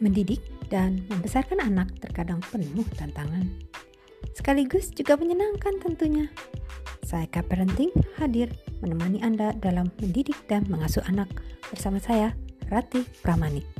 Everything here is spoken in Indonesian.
Mendidik dan membesarkan anak terkadang penuh tantangan. Sekaligus juga menyenangkan tentunya. Saya Kak Parenting hadir menemani Anda dalam mendidik dan mengasuh anak bersama saya, Ratih Pramanik.